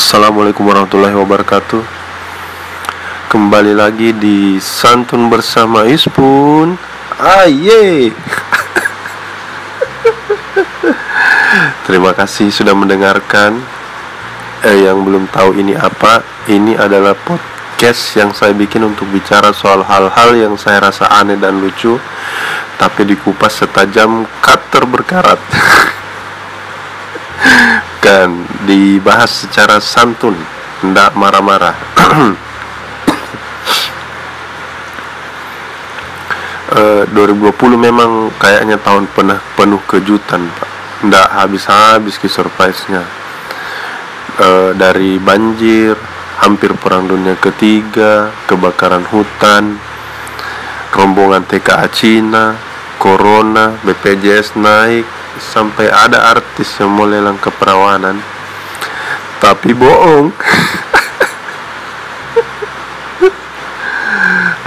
Assalamualaikum warahmatullahi wabarakatuh. Kembali lagi di Santun bersama Ispun. Aye Terima kasih sudah mendengarkan. Eh, Yang belum tahu ini apa Ini adalah podcast yang saya bikin untuk bicara soal hal-hal yang saya rasa aneh dan lucu Tapi dikupas setajam cutter berkarat. Kan dibahas secara santun tidak marah-marah. E, 2020 memang kayaknya tahun penuh penuh kejutan pak. Tidak habis-habis ke surprise-nya. E, dari banjir hampir perang dunia ketiga kebakaran hutan rombongan TKA Cina corona BPJS naik sampai ada artis yang mau lelang keperawanan tapi bohong.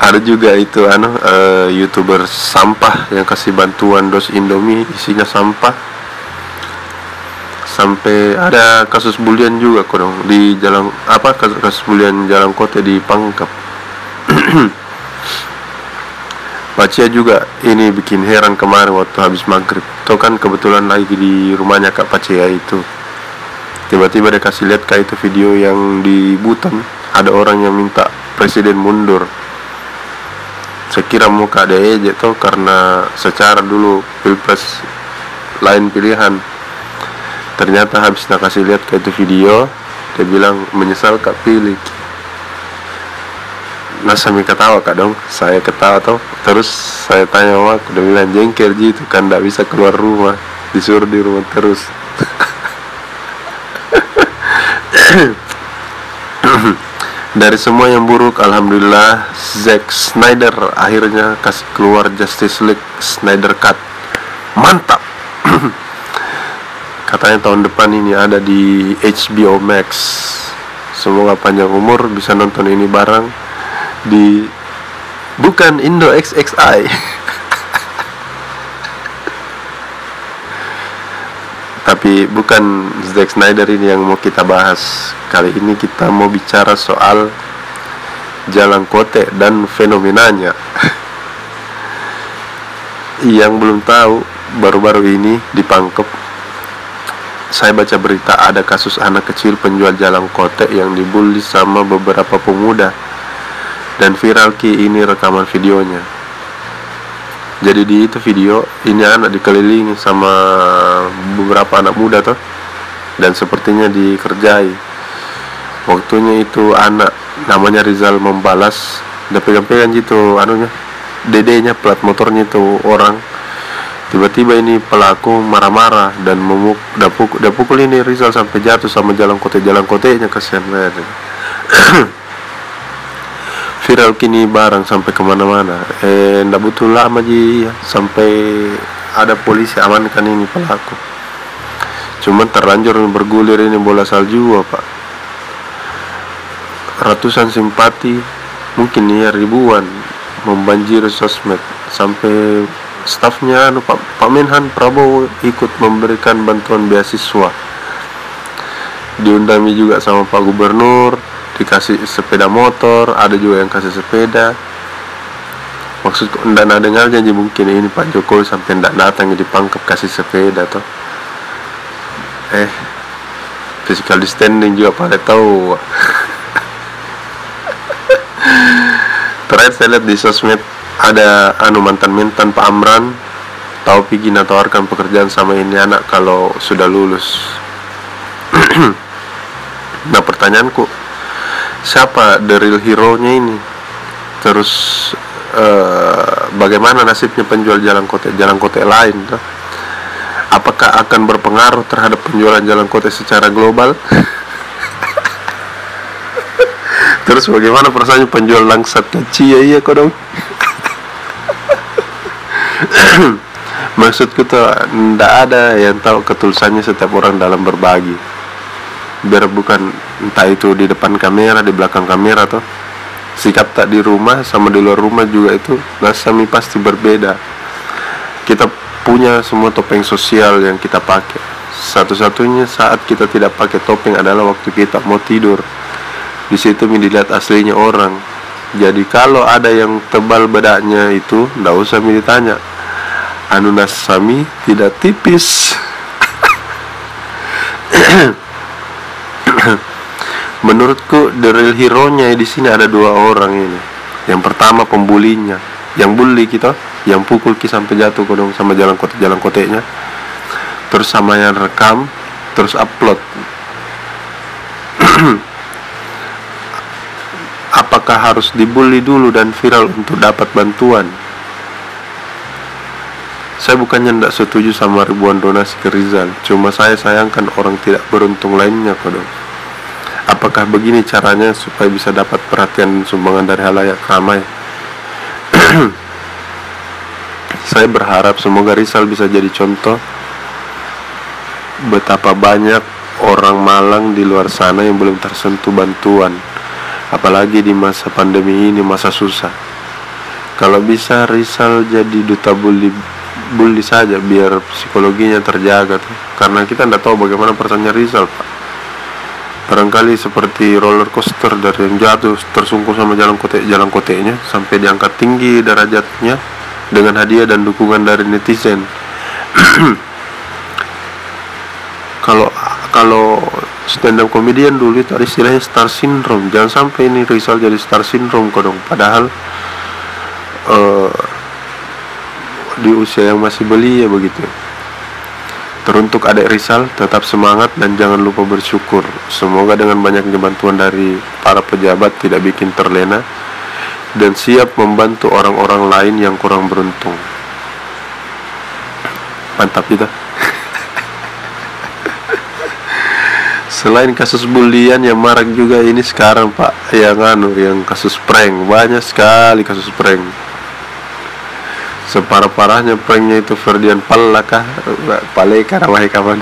Ada juga itu anu uh, youtuber sampah yang kasih bantuan dos indomie isinya sampah. Sampai ada kasus bulian juga dong di jalan apa kasus, kasus bulian jalan kota di Pangkep. Pacia juga ini bikin heran kemarin waktu habis maghrib. Tuh kan kebetulan lagi di rumahnya Kak Pacia itu Tiba-tiba dia kasih lihat kayak itu video yang di Buton Ada orang yang minta presiden mundur. Saya kira mau Kak DE tuh karena secara dulu pilpres lain pilihan. Ternyata habis nak kasih lihat kayak itu video Dia bilang menyesal Kak pilih nah sambil ketawa kak dong saya ketawa tuh terus saya tanya sama aku udah bilang jengkel gitu kan tidak bisa keluar rumah. Disuruh di rumah terus dari semua yang buruk alhamdulillah Zack Snyder akhirnya kasih keluar Justice League Snyder Cut. Mantap. Katanya tahun depan ini ada di HBO Max. Semoga panjang umur bisa nonton ini bareng di bukan Indo XXI tapi bukan Zack Snyder ini yang mau kita bahas. Kali ini kita mau bicara soal jalan kote dan fenomenanya. Yang belum tahu baru-baru ini di Pangkep saya baca berita ada kasus anak kecil penjual jalan kote yang dibully sama beberapa pemuda. Dan viral ki ini rekaman videonya. Jadi di itu video ini anak dikelilingi sama beberapa anak muda tuh. Dan sepertinya dikerjai. Waktunya itu anak namanya Rizal membalas. Udah pegang-pegang gitu anunya. Dedenya plat motornya itu orang. Tiba-tiba ini pelaku marah-marah dan memuk udah pukul, udah pukul ini Rizal sampai jatuh sama jalan kote jalan kotenya kasihan banget. Viral kini barang sampai ke mana-mana. Eh ndak butuh lama ji. Sampai ada polisi amankan ini pelaku. Cuman terlanjur bergulir ini bola salju apa? Ratusan simpati mungkin ya ribuan membanjiri sosmed. Sampai stafnya anu Pak, Pak Menhan Prabowo ikut memberikan bantuan beasiswa. Diundangi juga sama Pak Gubernur dikasih sepeda motor ada juga yang kasih sepeda maksudku ndak dengar janji mungkin ini Pak Jokowi sampai ndak datang di pangkep kasih sepeda toh eh physical distancing juga pada tahu terakhir saya lihat di sosmed ada anu mantan mantan Pak Amran tahu pergi nawarkan pekerjaan sama ini anak kalau sudah lulus. Nah pertanyaanku siapa the real hero nya ini? Terus uh, bagaimana nasibnya penjual jalan kota jalan kota lain tuh? apakah akan berpengaruh terhadap penjualan jalan kota secara global? Terus bagaimana perasaannya penjual langsat ya iya kok dong. Maksudku tuh tidak ada yang tahu ketulusannya setiap orang dalam berbagi. Biar bukan entah itu di depan kamera di belakang kamera atau sikap tak di rumah sama di luar rumah juga itu nasami pasti berbeda. Kita punya semua topeng sosial yang kita pakai. Satu-satunya saat kita tidak pakai topeng adalah waktu kita mau tidur. Di situ dilihat aslinya orang. Jadi kalau ada yang tebal bedaknya itu ndak usah mi ditanya. Anu nasami tidak tipis menurutku the real hero nya di sini ada dua orang ini. Yang pertama pembulinya. Yang bully kita yang pukul ki sampai jatuh kodong sama jalan kote jalan koteknya terus sama yang rekam terus upload. Apakah harus dibully dulu dan viral untuk dapat bantuan? Saya bukannya tidak setuju sama ribuan donasi ke Rizal. Cuma saya sayangkan orang tidak beruntung lainnya kodong apakah begini caranya supaya bisa dapat perhatian sumbangan dari halayak ramai? Saya berharap semoga Rizal bisa jadi contoh. Betapa banyak orang Malang di luar sana yang belum tersentuh bantuan apalagi di masa pandemi ini masa susah. Kalau bisa Rizal jadi duta bully bully saja biar psikologinya terjaga tuh. Karena kita tidak tahu bagaimana perasaannya Rizal pak barangkali seperti roller coaster dari yang jatuh tersungkur sama jalan kote jalan kotenya sampai diangkat tinggi derajatnya dengan hadiah dan dukungan dari netizen. Kalau kalau stand up comedian dulu itu ada istilahnya star syndrome. Jangan sampai ini Rizal jadi star syndrome kok dong. Padahal uh, di usia yang masih belia begitu teruntuk adik Rizal tetap semangat dan jangan lupa bersyukur. Semoga dengan banyaknya bantuan dari para pejabat tidak bikin terlena dan siap membantu orang-orang lain yang kurang beruntung. Mantap kita. Selain kasus bulian yang marak juga ini sekarang Pak. Yang anu yang kasus prank. Banyak sekali kasus prank. Separah-parahnya pranknya itu Ferdian Pallakah? Paleka wahai kawan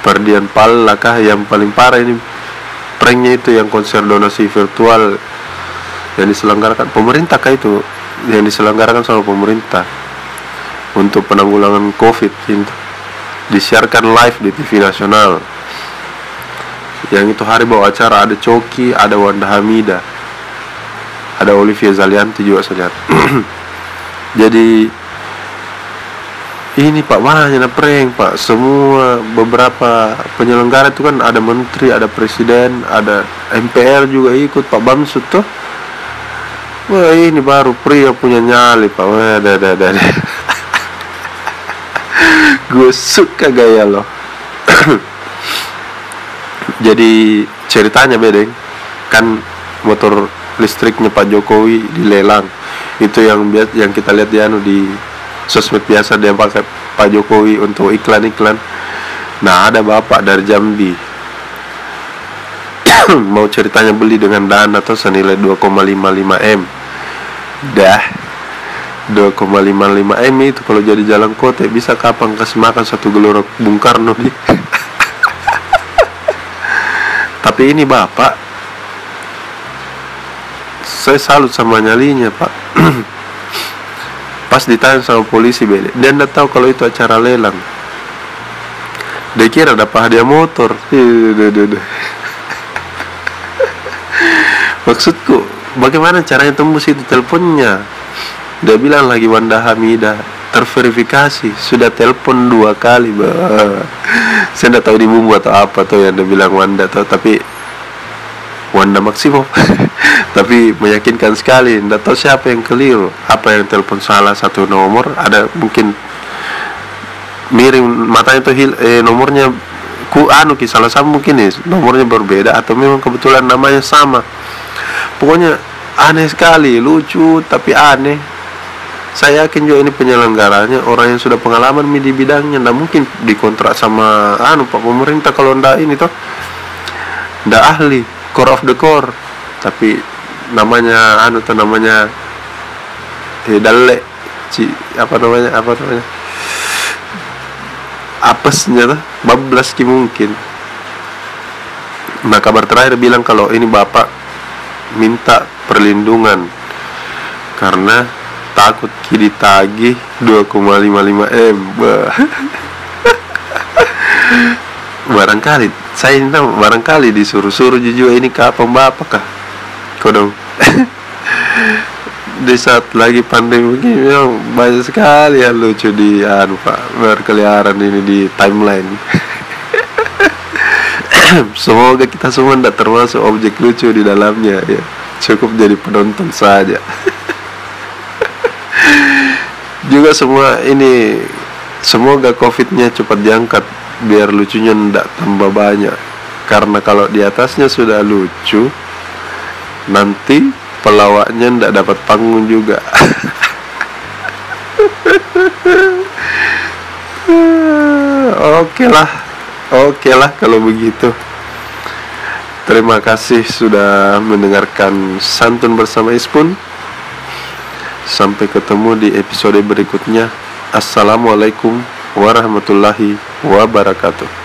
Ferdian Pallakah yang paling parah ini. Pranknya itu yang konser donasi virtual yang diselenggarakan. Pemerintah kah itu? Yang diselenggarakan sama pemerintah untuk penanggulangan covid itu disiarkan live di TV nasional. Yang itu hari bawa acara ada Coki ada Wanda Hamida ada Olivia Zalianti juga saya jadi ini pak banyak prank pak? Semua beberapa penyelenggara itu kan ada menteri ada presiden ada MPR juga ikut pak Bamsud tuh. Wah ini baru pria punya nyali pak. Wah ada ada ada gue suka gaya loh jadi ceritanya bedeng kan motor listriknya Pak Jokowi dilelang itu yang biasa yang kita lihat di anu di sosmed biasa dia pakai Pak Jokowi untuk iklan-iklan. Nah ada bapak dari Jambi mau ceritanya beli dengan dana atau senilai 2,55 m. Dah. 2,55 m itu kalau jadi jalan kota bisa kapan kasih makan satu gelorok Bung Karno nih? Tapi ini bapak. Saya salut sama nyalinya pak pas ditanya sama polisi beda dia tidak tahu kalau itu acara lelang. Dia kira dapat hadiah motor. Maksudku bagaimana caranya tembus itu teleponnya? Dia bilang lagi Wanda Hamidah terverifikasi. Sudah telepon dua kali bah. saya tidak tahu di bumbu atau apa tuh yang dia bilang Wanda tuh tapi Wanda Maximo tapi meyakinkan sekali tidak tahu siapa yang keliru. Apa yang telepon salah satu nomor ada mungkin miring matanya tuh hil, eh, nomornya ku anu ki salah satu mungkin nih nomornya berbeda atau memang kebetulan namanya sama. Pokoknya aneh sekali lucu tapi aneh. Saya yakin juga ini penyelenggaranya orang yang sudah pengalaman di bidangnya ndak mungkin dikontrak sama anu pak pemerintah kalau ndak ini toh. Ndak ahli core of the core tapi namanya anu tuh namanya dalle ci apa namanya apa namanya apesnya tuh bablas ki mungkin. Nah kabar terakhir bilang kalau ini bapak minta perlindungan karena takut kiri tagih 2,55 M barangkali saya ini tahu barangkali disuruh-suruh juga ini kapan bapak kah kodong di saat lagi pandemi begini memang banyak sekali ya lucu di anu pak berkeliaran ini di timeline. Semoga kita semua tidak termasuk objek lucu di dalamnya ya. Cukup jadi penonton saja. Juga semua ini semoga covidnya cepat diangkat biar lucunya tidak tambah banyak. Karena kalau di atasnya sudah lucu nanti pelawaknya tidak dapat panggung juga. Oke lah oke lah kalau begitu. Terima kasih sudah mendengarkan santun bersama Ispun. Sampai ketemu di episode berikutnya. Assalamualaikum warahmatullahi wabarakatuh